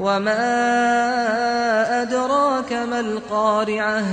وما أدراك ما القارعة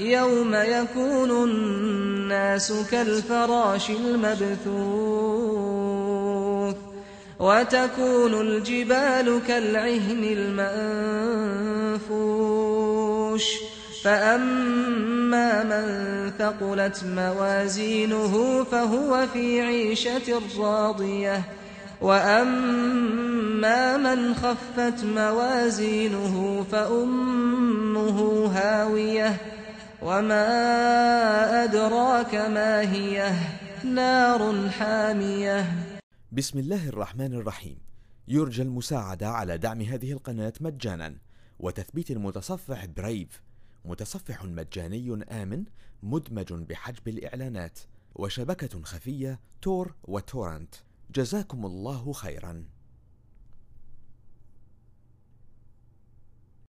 يوم يكون الناس كالفراش المبثوث وتكون الجبال كالعهن المنفوش فأما من ثقلت موازينه فهو في عيشة راضية وأما من خفت موازينه فأمه هاوية وما أدراك ما هي نار حامية بسم الله الرحمن الرحيم. يرجى المساعدة على دعم هذه القناة مجانا. وتثبيت المتصفح برايف متصفح مجاني آمن مدمج بحجب الإعلانات. وشبكة خفية تور وتورنت. جزاكم الله خيرا.